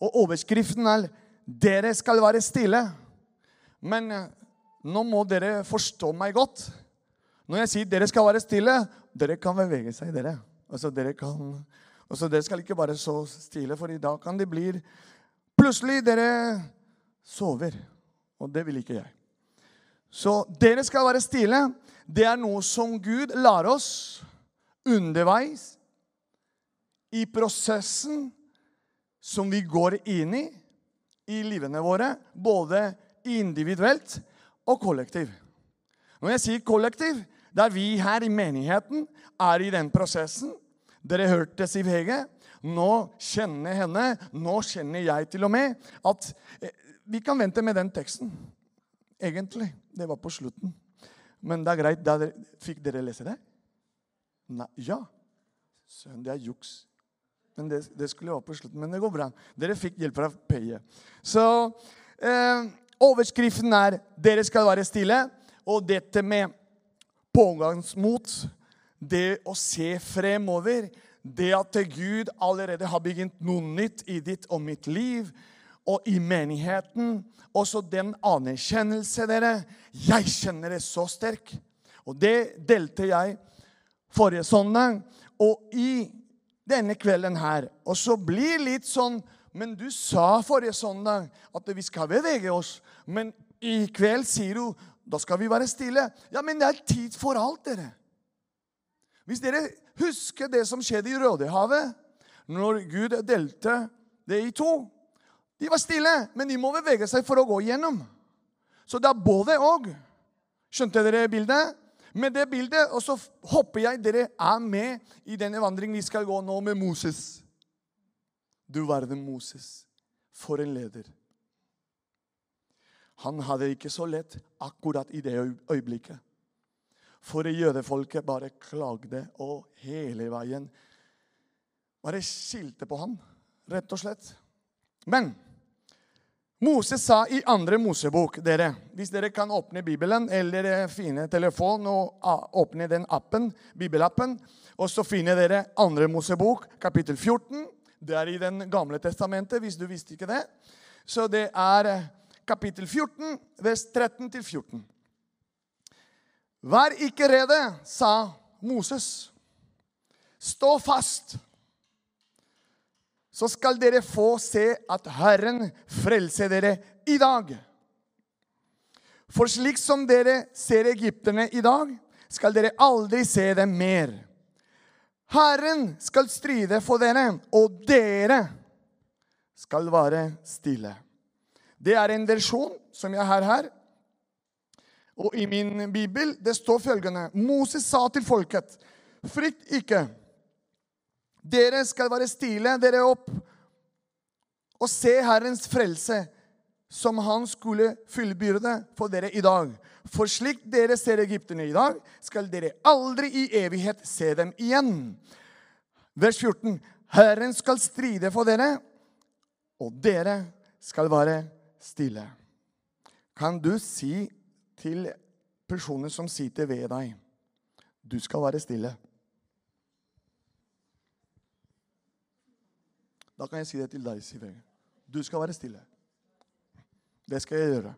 Og overskriften er 'Dere skal være stille'. Men eh, nå må dere forstå meg godt. Når jeg sier 'dere skal være stille', dere kan bevege seg, dere. Altså, dere kan... Altså, dere skal ikke bare så stille, for da kan det bli Plutselig dere sover. Og det vil ikke jeg. Så dere skal være stille. Det er noe som Gud lar oss underveis i prosessen som vi går inn i i livene våre, både individuelt og kollektiv. Når jeg sier kollektiv, det er vi her i menigheten er i den prosessen Dere hørte Siv Hege. Nå kjenner henne, nå kjenner jeg til og med at eh, Vi kan vente med den teksten, egentlig. Det var på slutten. Men det er greit. Da fikk dere lese det? Nei, ja. Søren, det er juks. Men det, det, skulle være på slutten. Men det går bra. Dere fikk hjelp fra Peie. Så eh, overskriften er 'Dere skal være stille'. Og dette med pågangsmot, det å se fremover, det at Gud allerede har begynt noe nytt i ditt og mitt liv og i menigheten. Også den anerkjennelse, dere. Jeg kjenner det så sterkt. Og det delte jeg forrige søndag. Og i denne kvelden her Og så blir litt sånn Men du sa forrige søndag at vi skal bevege oss. Men i kveld sier du da skal vi være stille. Ja, men det er tid for alt, dere. Hvis dere husker det som skjedde i Rødehavet, når Gud delte det i to De var stille, men de må bevege seg for å gå igjennom. Så det er både og. Skjønte dere bildet? Med det bildet, og så håper jeg dere er med i denne vandringen vi skal gå nå med Moses. Du verden Moses. For en leder. Han hadde det ikke så lett akkurat i det øyeblikket. For jødefolket bare klagde og hele veien bare skilte på han, rett og slett. Men Moses sa i andre Mosebok dere, Hvis dere kan åpne Bibelen eller finne telefonen og åpne den appen, bibelappen, og så finner dere andre Mosebok, kapittel 14. Det er i Den gamle testamentet, hvis du visste ikke det. Så det er kapittel 14, vers 13-14. Vær ikke redde, sa Moses. Stå fast, så skal dere få se at Herren frelser dere i dag. For slik som dere ser egypterne i dag, skal dere aldri se dem mer. Herren skal stride for dere, og dere skal være stille. Det er en versjon som jeg har her. Og i min bibel det står følgende Moses sa til folket, frykt ikke. Dere skal være stille dere opp og se Herrens frelse, som han skulle fullbyrde for dere i dag. For slik dere ser egypterne i dag, skal dere aldri i evighet se dem igjen. Vers 14. Herren skal stride for dere, og dere skal være stille. Kan du si til personer som sitter ved deg du skal være stille? Da kan jeg si det til deg, Siv Du skal være stille. Det skal jeg gjøre.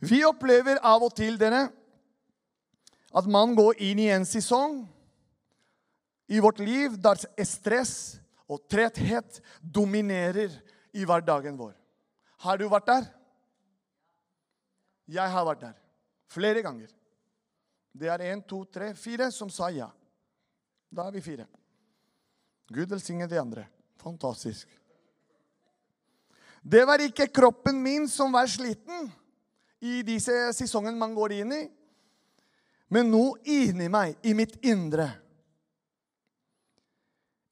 Vi opplever av og til dere, at man går inn i en sesong i vårt liv der stress og tretthet dominerer i hverdagen vår. Har du vært der? Jeg har vært der. Flere ganger. Det er én, to, tre, fire som sa ja. Da er vi fire. Gud velsigne de andre. Fantastisk. Det var ikke kroppen min som var sliten i disse sesongene man går inn i, men noe inni meg, i mitt indre.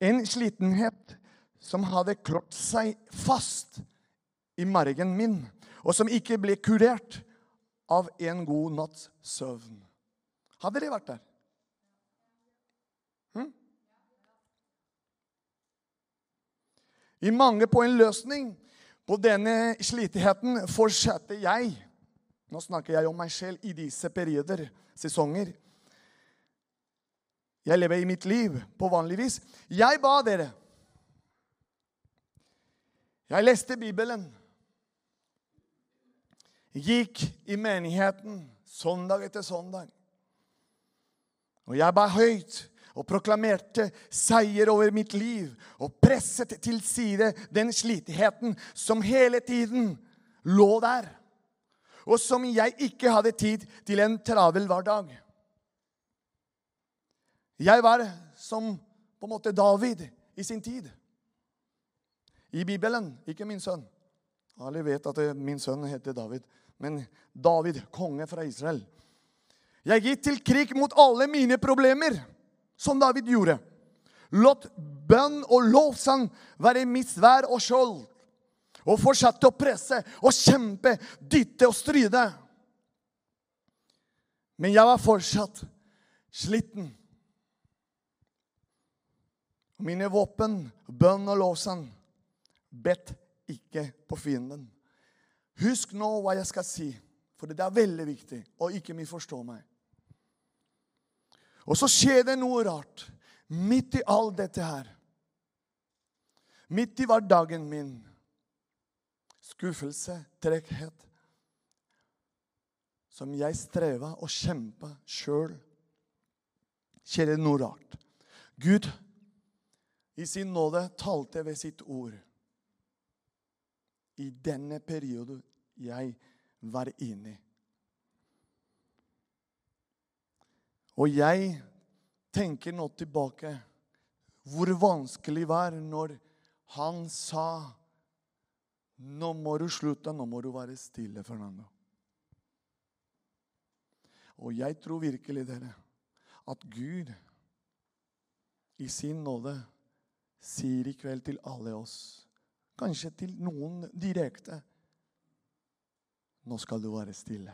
En slitenhet som hadde klått seg fast i margen min, og som ikke ble kurert av en god natts søvn. Hadde de vært der? I mange på en løsning på denne slitigheten fortsetter jeg Nå snakker jeg om meg selv i disse perioder, sesonger. Jeg lever i mitt liv på vanlig vis. Jeg ba dere Jeg leste Bibelen. Gikk i menigheten søndag etter søndag. Og jeg ba høyt og proklamerte seier over mitt liv og presset til side den slitigheten som hele tiden lå der, og som jeg ikke hadde tid til en travel hverdag. Jeg var som på en måte David i sin tid. I Bibelen, ikke min sønn. Alle vet at min sønn heter David. Men David, konge fra Israel. Jeg gikk til krig mot alle mine problemer, som David gjorde. Lot bønn og lovsang være mitt svær og skjold. Og fortsatte å presse og kjempe, dytte og stride. Men jeg var fortsatt sliten. Mine våpen, bønn og lovsang, bedt ikke på fienden. Husk nå hva jeg skal si, for det er veldig viktig, og ikke misforstå meg. Og så skjer det noe rart midt i all dette her. Midt i hverdagen min. Skuffelse, trekkhet. Som jeg streva og kjempa sjøl. Skjer det noe rart. Gud i sin nåde talte ved sitt ord. I denne perioden jeg var inne i. Og jeg tenker nå tilbake hvor vanskelig det var når han sa Nå må du slutte, nå må du være stille, Fernando. Og jeg tror virkelig, dere, at Gud i sin nåde sier i kveld til alle oss, kanskje til noen direkte Nå skal du være stille.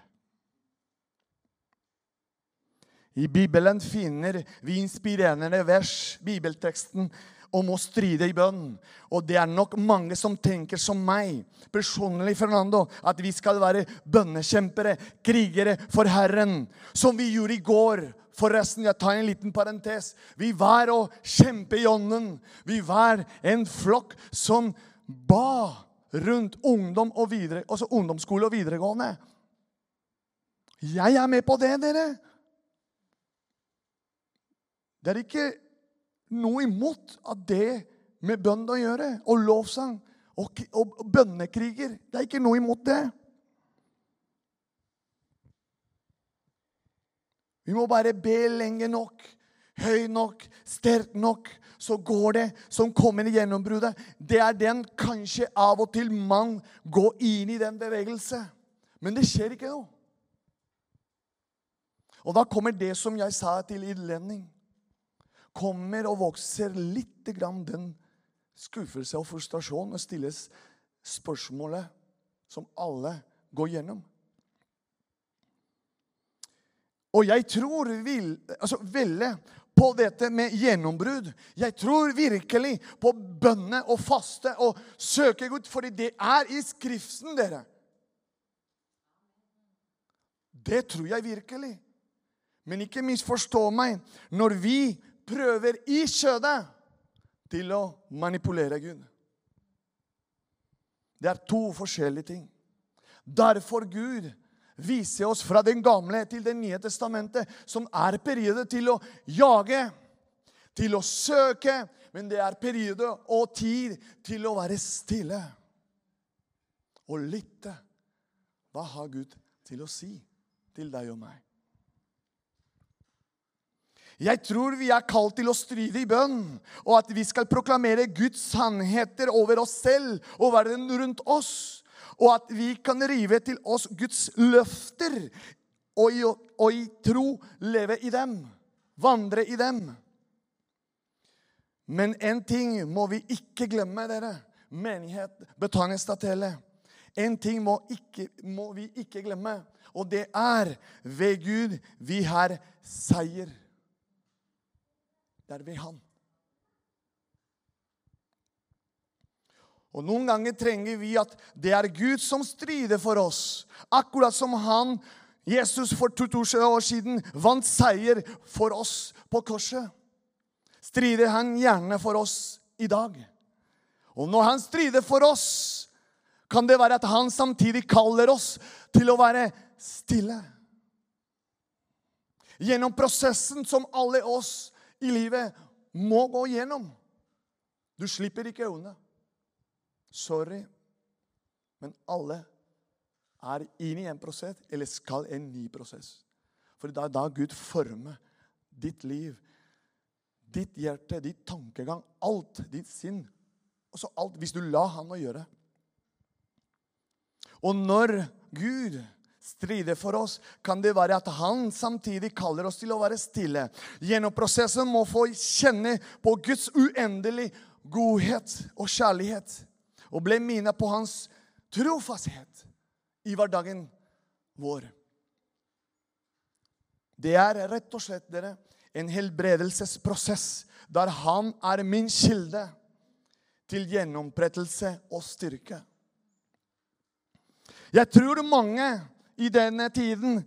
I Bibelen finner vi inspirerende vers, bibelteksten, om å stride i bønn. Og det er nok mange som tenker som meg, personlig, Fernando, at vi skal være bønnekjempere, krigere for Herren, som vi gjorde i går. Forresten, jeg tar en liten parentes. Vi var å kjempe i ånden. Vi var en flokk som ba rundt ungdom og videre, altså ungdomsskole og videregående. Jeg er med på det, dere. Det er ikke noe imot at det med bønn å gjøre, og lovsang og, og bønnekriger. Det er ikke noe imot det. Vi må bare be lenge nok, høy nok, sterk nok. Så går det som kommer i gjennombruddet. Det er den kanskje av og til man går inn i den bevegelse. Men det skjer ikke noe. Og da kommer det som jeg sa til innledning kommer og vokser litt grann den skuffelse og frustrasjon og stilles spørsmålet som alle går gjennom. Og jeg tror vil, altså veldig på dette med gjennombrudd. Jeg tror virkelig på bønne og faste og søke Gud, fordi det er i Skriften, dere. Det tror jeg virkelig. Men ikke misforstå meg. Når vi prøver i kjødet til å manipulere Gud. Det er to forskjellige ting. Derfor Gud viser oss fra den gamle til det nye testamentet, som er periode til å jage, til å søke, men det er periode og tid til å være stille og lytte. Hva har Gud til å si til deg og meg? Jeg tror vi er kalt til å stride i bønn, og at vi skal proklamere Guds sannheter over oss selv og verden rundt oss. Og at vi kan rive til oss Guds løfter og i, og i tro leve i dem. Vandre i dem. Men én ting må vi ikke glemme, dere. Menighet, Betanistatelle. En ting må, ikke, må vi ikke glemme, og det er ved Gud vi har seier. Det er ved Han. Og Noen ganger trenger vi at det er Gud som strider for oss. Akkurat som han, Jesus for 2000 år siden, vant seier for oss på korset. Strider han gjerne for oss i dag. Og når han strider for oss, kan det være at han samtidig kaller oss til å være stille. Gjennom prosessen som alle oss i livet må gå gjennom. Du slipper ikke unna. Sorry, men alle er inne i en prosess, eller skal en ny prosess. For det er da Gud former ditt liv, ditt hjerte, ditt tankegang, alt, ditt sinn. Også alt, Hvis du lar Han å gjøre. Og når Gud strider for oss, kan det være at han samtidig kaller oss til å være stille. Gjennom prosessen må få kjenne på Guds uendelige godhet og kjærlighet. Og bli minnet på hans trofasthet i hverdagen vår. Det er rett og slett dere, en helbredelsesprosess der han er min kilde til gjennomprettelse og styrke. Jeg tror mange i denne tiden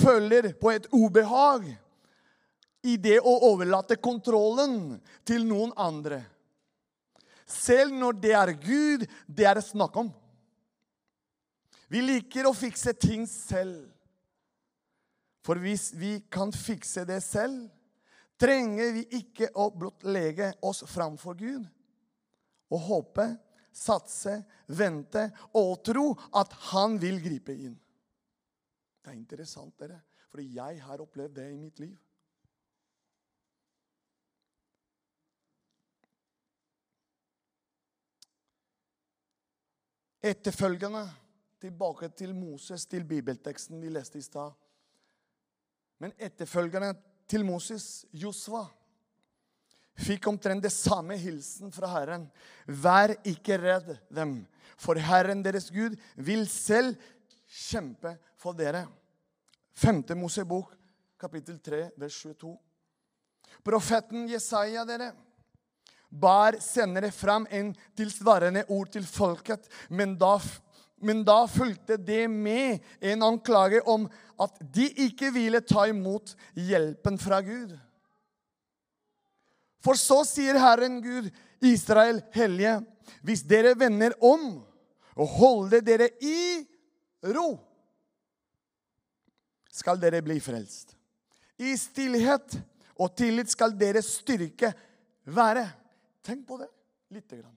føler på et ubehag i det å overlate kontrollen til noen andre. Selv når det er Gud det er snakk om. Vi liker å fikse ting selv. For hvis vi kan fikse det selv, trenger vi ikke å blottlegge oss framfor Gud og håpe, satse, vente og tro at Han vil gripe inn. Det er interessant, dere, fordi jeg har opplevd det i mitt liv. Etterfølgende tilbake til Moses, til bibelteksten vi leste i stad. Men etterfølgende til Moses, Josva, fikk omtrent det samme hilsen fra Herren. Vær ikke redd dem, for Herren deres Gud vil selv kjempe for dere. 5. Mosebok, kapittel 3, vers 22. Profeten Jesaja, dere, bar senere fram en tilsvarende ord til folket, men da men da fulgte det med en anklage om at de ikke ville ta imot hjelpen fra Gud. For så sier Herren Gud, Israel hellige, hvis dere vender om og holder dere i ro, skal dere bli frelst. I stillhet og tillit skal deres styrke være. Tenk på det lite grann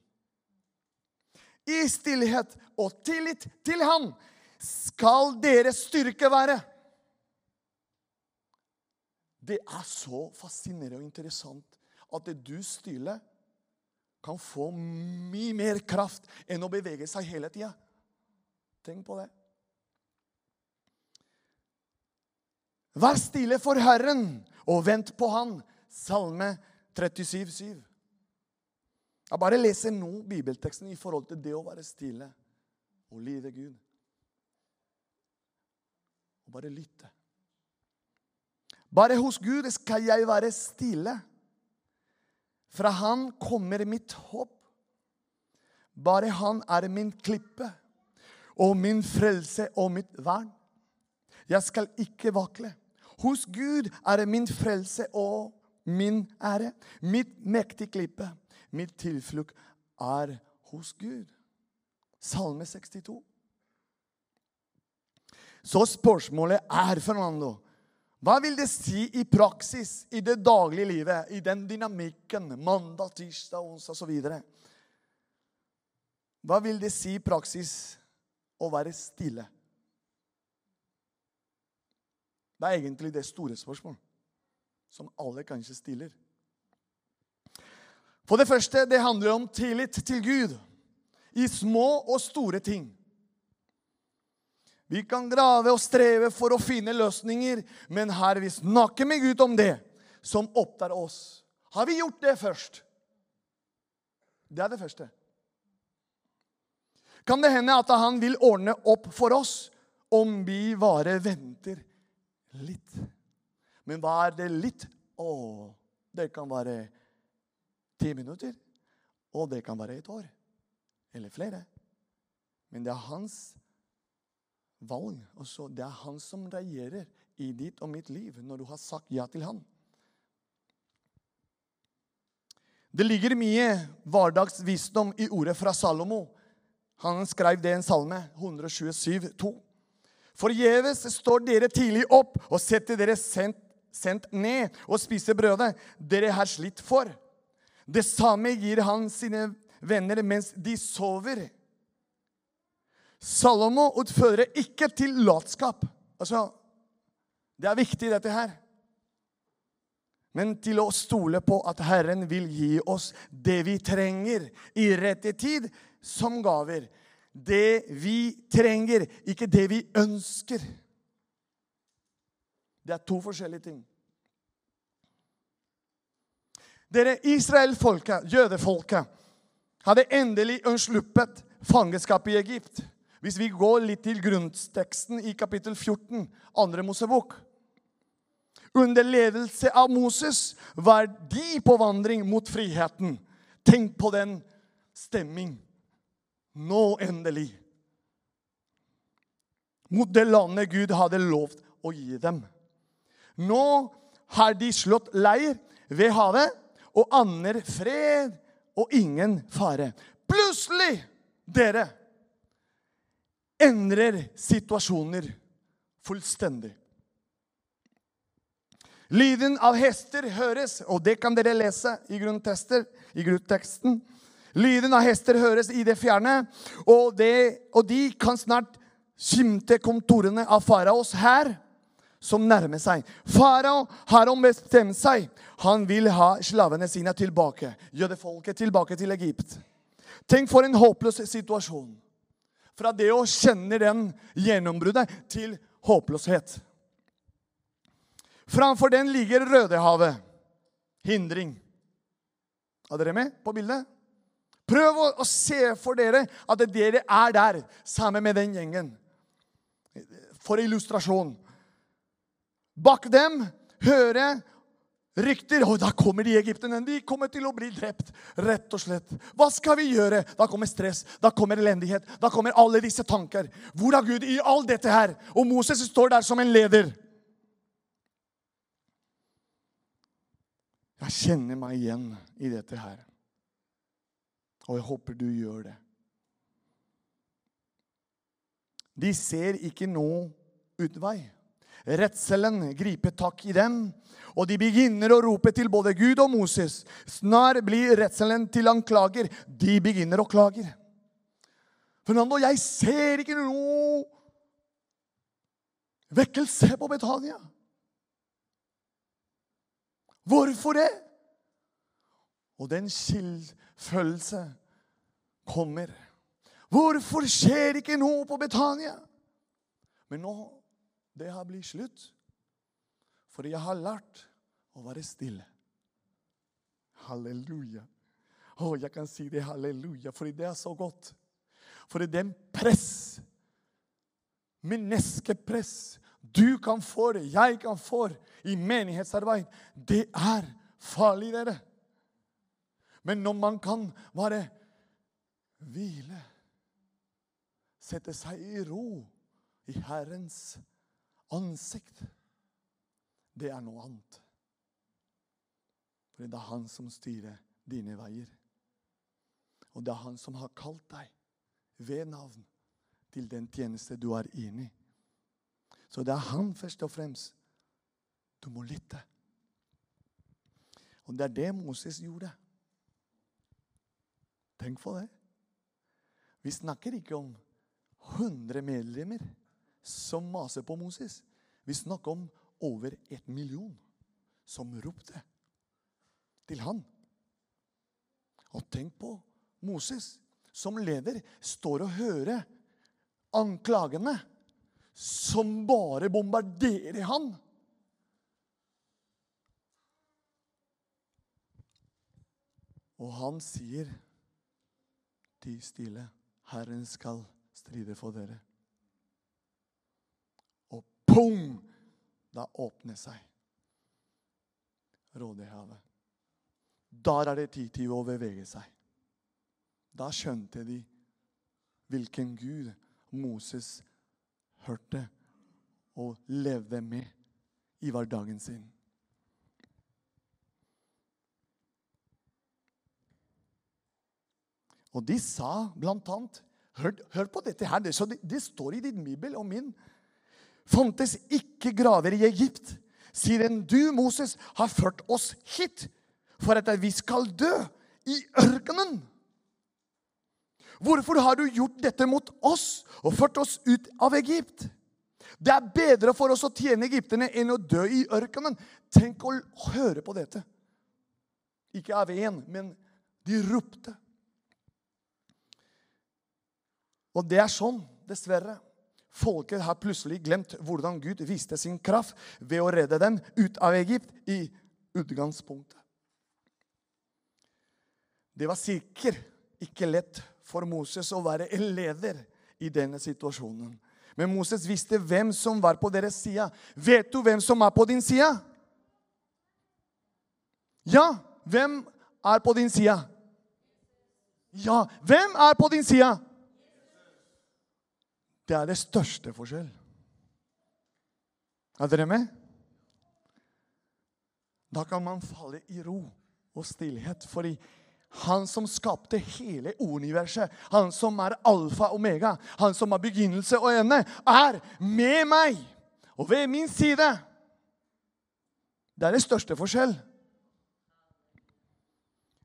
i stillhet og tillit til Han skal deres styrke være. Det er så fascinerende og interessant at det du styrer, kan få mye mer kraft enn å bevege seg hele tida. Tenk på det. Vær stille for Herren og vent på Han. Salme 37, 7. Jeg bare leser nå bibelteksten i forhold til det å være stille og lide Gud. Og bare lytte. Bare hos Gud skal jeg være stille. Fra Han kommer mitt håp. Bare Han er min klippe og min frelse og mitt vern. Jeg skal ikke vakle. Hos Gud er min frelse og min ære, mitt mektige klippe. Mitt tilflukt er hos Gud. Salme 62. Så spørsmålet er, Fernando, hva vil det si i praksis, i det daglige livet, i den dynamikken, mandag, tirsdag, onsdag osv.? Hva vil det si i praksis å være stille? Det er egentlig det store spørsmålet, som alle kanskje stiller. For det første, det handler om tillit til Gud i små og store ting. Vi kan grave og streve for å finne løsninger, men her vi snakker med Gud om det som opptar oss. Har vi gjort det først? Det er det første. Kan det hende at han vil ordne opp for oss om vi bare venter litt? Men hva er det litt? Å, det kan være ti minutter. Og det kan være et år. Eller flere. Men det er hans valg. Også det er han som regjerer i ditt og mitt liv når du har sagt ja til han. Det ligger mye hverdagsvisdom i ordet fra Salomo. Han skrev det i en salme, 127, 2. Forgjeves står dere tidlig opp og setter dere sendt, sendt ned og spiser brødet dere har slitt for. Det samme gir han sine venner mens de sover. Salomo utfører ikke til latskap. Altså, det er viktig, dette her. Men til å stole på at Herren vil gi oss det vi trenger i rette tid, som gaver. Det vi trenger, ikke det vi ønsker. Det er to forskjellige ting. Dere Israel-folket, jødefolket, hadde endelig unnsluppet fangenskapet i Egypt. Hvis vi går litt til grunnteksten i kapittel 14, andre Mosebok. Under ledelse av Moses var de på vandring mot friheten. Tenk på den stemming. Nå endelig. Mot det landet Gud hadde lovt å gi dem. Nå har de slått leir ved havet og aner fred og ingen fare. Plutselig, dere, endrer situasjoner fullstendig. Lyden av hester høres, og det kan dere lese i grunnteksten. Lyden av hester høres i det fjerne, og, det, og de kan snart skimte kontorene av faraos hær som nærmer seg. Farao har ombestemt seg. Han vil ha slavene sine tilbake. Jødefolket tilbake til Egypt. Tenk for en håpløs situasjon. Fra det å kjenne den gjennombruddet til håpløshet. Framfor den ligger Rødehavet. Hindring. Er dere med på bildet? Prøv å, å se for dere at dere er der sammen med den gjengen. For illustrasjon. Bak dem høre rykter. Og da kommer de egypterne. De kommer til å bli drept. Rett og slett. Hva skal vi gjøre? Da kommer stress, da kommer elendighet, da kommer alle disse tanker. Hvor er Gud i all dette her? Og Moses står der som en leder. Jeg kjenner meg igjen i dette her. Og jeg håper du gjør det. De ser ikke noe utvei. Redselen griper tak i dem, og de begynner å rope til både Gud og Moses. Snart blir redselen til anklager. De begynner å klage. Fernando, jeg ser ikke noe vekkelse på Betania. Hvorfor det? Og den skyldfølelse kommer. Hvorfor skjer ikke noe på Betania? Men nå det har blitt slutt. For jeg har lært å være stille. Halleluja. Å, jeg kan si det halleluja, for det er så godt. For den press, menneskepress, du kan få det, jeg kan få det i menighetsarbeid, det er farlig, dere. Men når man kan bare hvile, sette seg i ro i Herrens ansikt, det er noe annet. For det er han som styrer dine veier. Og det er han som har kalt deg ved navn til den tjeneste du er inne i. Så det er han først og fremst du må lytte. Og det er det Moses gjorde. Tenk på det. Vi snakker ikke om 100 medlemmer som maser på Moses. Vi snakker om over et million som ropte til han. Og tenk på Moses som leder står og hører anklagene som bare bombarderer han. Og han sier, 'Ti stille, Herren skal stride for dere'. Og Pung! Da åpner seg Rådehavet. Der er det tid til å bevege seg. Da skjønte de hvilken Gud Moses hørte og levde med i hverdagen sin. Og de sa blant annet Hør, hør på dette her. Det, det, det står i din bibel og min. Fantes ikke graver i Egypt, siden du, Moses, har ført oss hit for at vi skal dø i ørkenen. Hvorfor har du gjort dette mot oss og ført oss ut av Egypt? Det er bedre for oss å tjene egypterne enn å dø i ørkenen. Tenk å høre på dette. Ikke av én, men de ropte. Og det er sånn, dessverre. Folket har plutselig glemt hvordan Gud viste sin kraft ved å redde dem ut av Egypt i utgangspunktet. Det var sikkert ikke lett for Moses å være en leder i denne situasjonen. Men Moses visste hvem som var på deres side. Vet du hvem som er på din side? Ja, hvem er på din side? Ja, hvem er på din side? Det er det største forskjell. Er dere med? Da kan man falle i ro og stillhet. Fordi han som skapte hele universet, han som er alfa og omega, han som har begynnelse og ende, er med meg og ved min side. Det er det største forskjell.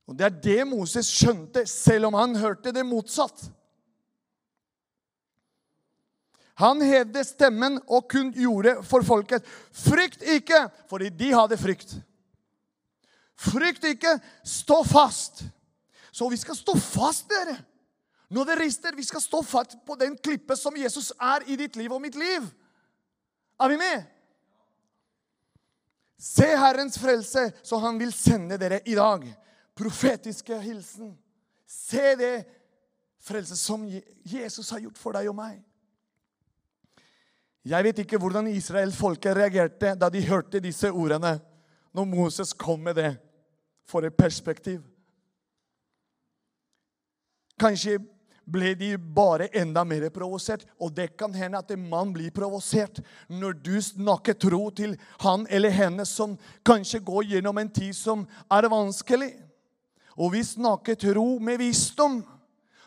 Og Det er det Moses skjønte, selv om han hørte det motsatt. Han hevde stemmen og kun gjorde for folket. Frykt ikke, fordi de hadde frykt. Frykt ikke, stå fast. Så vi skal stå fast, dere. Når det rister, vi skal stå fast på den klippet som Jesus er i ditt liv og mitt liv. Er vi med? Se Herrens frelse, så han vil sende dere i dag. Profetiske hilsen. Se det frelse som Jesus har gjort for deg og meg. Jeg vet ikke hvordan israelsfolket reagerte da de hørte disse ordene, når Moses kom med det, for et perspektiv. Kanskje ble de bare enda mer provosert. Og det kan hende at en mann blir provosert når du snakker tro til han eller henne som kanskje går gjennom en tid som er vanskelig. Og vi snakker tro med visdom.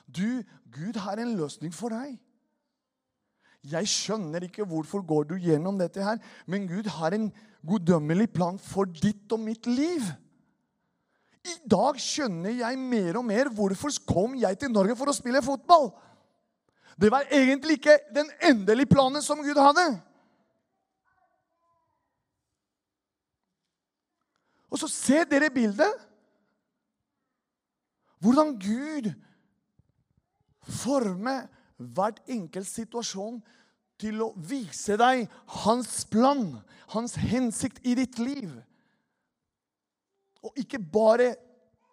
Du, Gud har en løsning for deg. Jeg skjønner ikke hvorfor går du gjennom dette her, men Gud har en guddommelig plan for ditt og mitt liv. I dag skjønner jeg mer og mer hvorfor kom jeg til Norge for å spille fotball. Det var egentlig ikke den endelige planen som Gud hadde. Og så ser dere bildet. Hvordan Gud former hvert enkelt situasjon til å vise deg hans plan, hans hensikt i ditt liv. Og ikke bare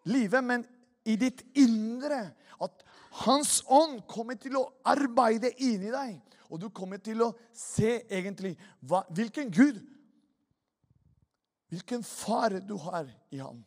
livet, men i ditt indre. At Hans ånd kommer til å arbeide inni deg. Og du kommer til å se egentlig hva, hvilken Gud Hvilken far du har i ham.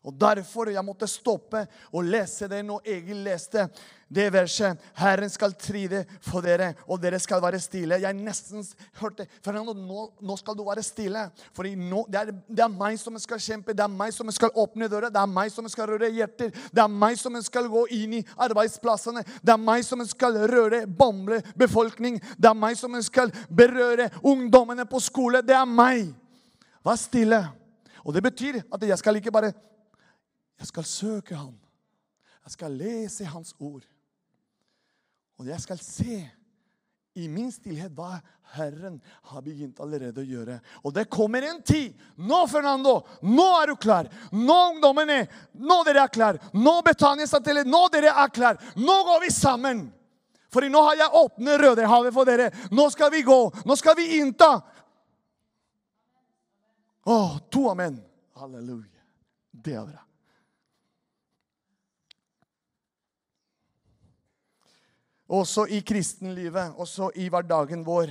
Og Derfor jeg måtte stoppe og lese det når Egil leste det verset. Herren skal tride for dere, og dere skal være stille. Jeg nesten hørte Fernando, nå, nå skal du være stille. For det, det, er meg som skal kjempe, det er meg som skal åpne dører, det er meg som skal røre hjerter. Det er meg som skal gå inn i arbeidsplassene. Det er meg som skal røre bamble befolkning. Det er meg som skal berøre ungdommene på skole. Det er meg. Vær stille. Og det betyr at jeg skal ikke bare jeg skal søke ham. Jeg skal lese hans ord. Og jeg skal se i min stillhet hva Herren har begynt allerede å gjøre. Og det kommer en tid. Nå, Fernando, nå er du klar. Nå, ungdommene, nå dere er klar. Nå, Betania Satellitt, nå dere er klar. Nå går vi sammen. For nå har jeg åpnet Rødehavet for dere. Nå skal vi gå. Nå skal vi innta. Å, to amen. Halleluja. Det er bra. Også i kristenlivet, også i hverdagen vår,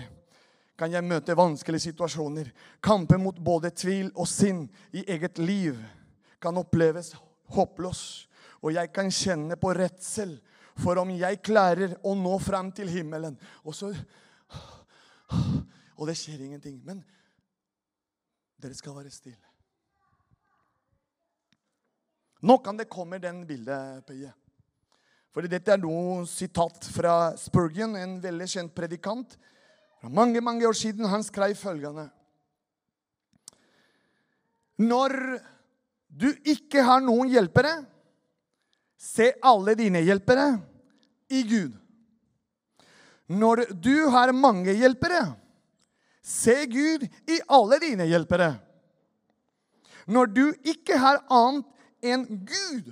kan jeg møte vanskelige situasjoner. Kampen mot både tvil og sinn i eget liv kan oppleves håpløs. Og jeg kan kjenne på redsel for om jeg klarer å nå fram til himmelen. Og så Og det skjer ingenting. Men dere skal være stille. Nå kan det komme den bildet, Pøye. Fordi dette er noe sitat fra Spurgeon, en veldig kjent predikant. Fra mange, mange år siden. Han skrev følgende. Når du ikke har noen hjelpere, se alle dine hjelpere i Gud. Når du har mange hjelpere, se Gud i alle dine hjelpere. Når du ikke har annet enn Gud,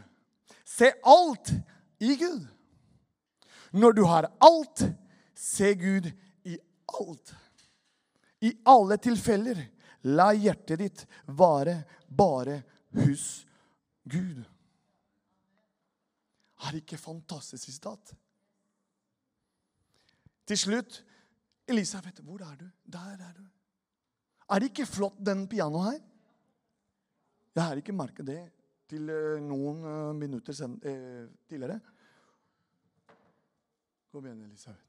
se alt i Gud. Når du har alt, se Gud i alt. I alle tilfeller, la hjertet ditt vare bare hos Gud. Er ikke fantastisk sitat? Til slutt Elisabeth, hvor er du? Der er du. Er det ikke flott, den pianoet her? Jeg har ikke merket det til eh, noen eh, minutter sen, eh, tidligere. Kom igjen, Elisabeth.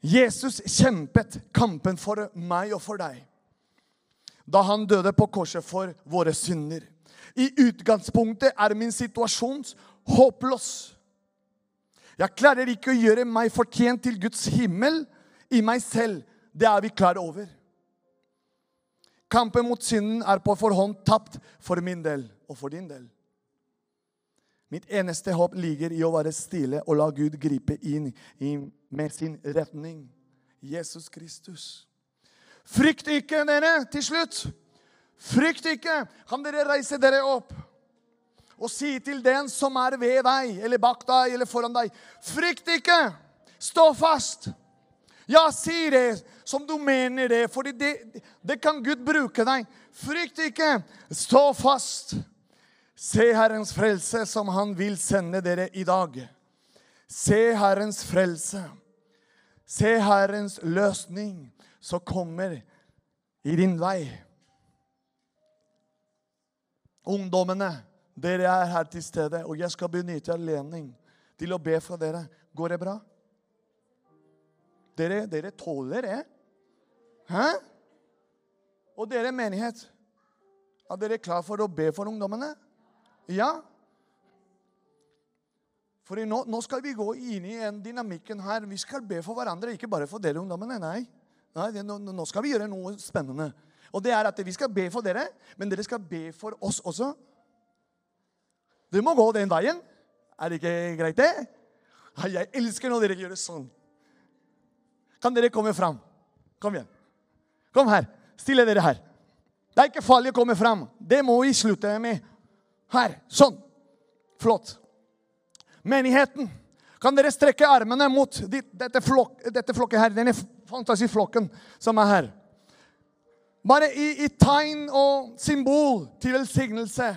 Jesus kjempet kampen for meg og for deg da han døde på korset for våre synder. I utgangspunktet er min situasjon håpløs. Jeg klarer ikke å gjøre meg fortjent til Guds himmel i meg selv. Det er vi klar over. Kampen mot synden er på forhånd tapt for min del og for din del. Mitt eneste håp ligger i å være stille og la Gud gripe inn med sin retning. Jesus Kristus. Frykt ikke, dere, til slutt. Frykt ikke. Kan dere reise dere opp og si til den som er ved deg, eller bak deg, eller foran deg Frykt ikke! Stå fast! Ja, si det som du mener det, for det, det kan Gud bruke deg. Frykt ikke. Stå fast. Se Herrens frelse, som Han vil sende dere i dag. Se Herrens frelse. Se Herrens løsning, som kommer i din vei. Ungdommene, dere er her til stede, og jeg skal benytte anledning til å be for dere. Går det bra? Dere, dere tåler det? Hæ? Og dere menighet, er dere klar for å be for ungdommene? Ja? For nå, nå, skal vi gå inn i en dynamikken her. Vi skal be for hverandre, ikke bare for dere ungdommene. Nei, Nei nå, nå, skal vi gjøre noe spennende. Og det er at Vi skal be for dere, men dere skal be for oss også. Dere må gå den veien. Er det ikke greit, det? Jeg elsker når dere gjør det sånn. Kan dere komme fram? Kom igjen. Kom her. Stille dere her. Det er ikke farlig å komme fram. Det må vi slutte med. Her. Sånn. Flott. Menigheten. Kan dere strekke armene mot dette, flok, dette flokket her, denne fantasiflokken som er her? Bare i, i tegn og symbol til velsignelse.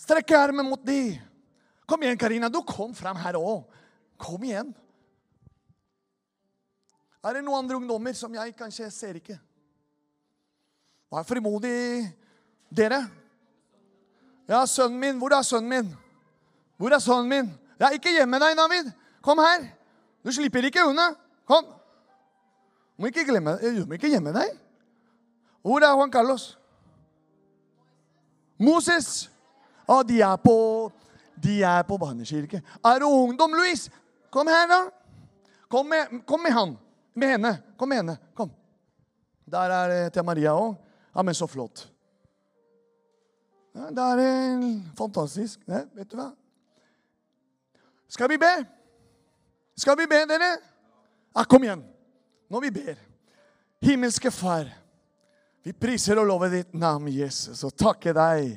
Strekke armen mot de. Kom igjen, Karina. Du kom fram her òg. Kom igjen. Er det noen andre ungdommer som jeg kanskje ser ikke? Vær frimodig, dere. Ja, sønnen min. Hvor er sønnen min? Hvor er sønnen min? Ja, ikke gjemme deg, David. Kom her. Du slipper ikke unna. Kom. Du må ikke, glemme, du må ikke gjemme deg. Hvor er Juan Carlos? Moses. Ja, de er på De er på barnekirke. Er du ungdom, Louis? Kom her, da. Kom med, kom med han. Med henne. Kom med henne. Kom. Der er det til Maria òg. Ja, men så flott. Ja, det er fantastisk. Ja, vet du hva? Skal vi be? Skal vi be, dere? Ja, kom igjen. Når vi ber. Himmelske Far, vi priser og lover ditt navn, Jesus, og takker deg,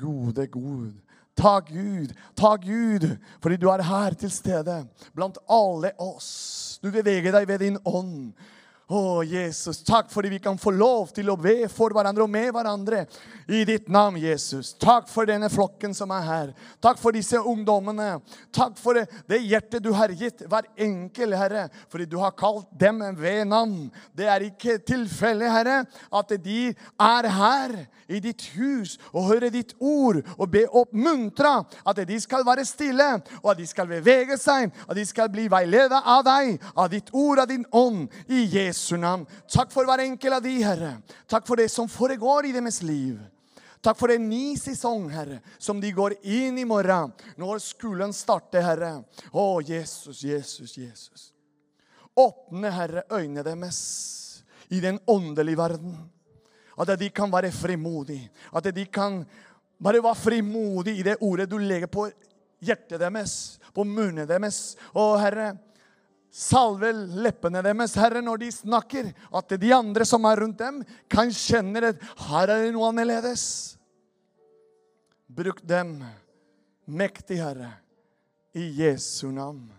gode Gud. Takk, Gud. Takk, Gud, fordi du er her til stede blant alle oss. Du beveger deg ved din ånd. Å, Jesus, takk fordi vi kan få lov til å be for hverandre og med hverandre i ditt navn, Jesus. Takk for denne flokken som er her. Takk for disse ungdommene. Takk for det, det hjertet du har gitt hver enkel, Herre, fordi du har kalt dem ved navn. Det er ikke tilfelle, Herre, at de er her i ditt hus og hører ditt ord og be oppmuntra at de skal være stille, og at de skal bevege seg, at de skal bli veiledet av deg, av ditt ord, av din ånd, i Jesus Jesu navn. Takk for hver enkelt av de, Herre. Takk for det som foregår i deres liv. Takk for en ny sesong, Herre, som de går inn i morgen, når skolen starter, Herre. Å, Jesus, Jesus, Jesus. Åpne, Herre, øynene deres i den åndelige verden. At de kan være frimodige. At de kan bare være frimodige i det ordet du legger på hjertet deres, på munnen deres. Å, Herre, salve leppene deres, Herre, når de snakker. At de andre som er rundt dem, kan kjenne at her er det noe annerledes. Bruk dem mektig, Herre, i Jesu navn.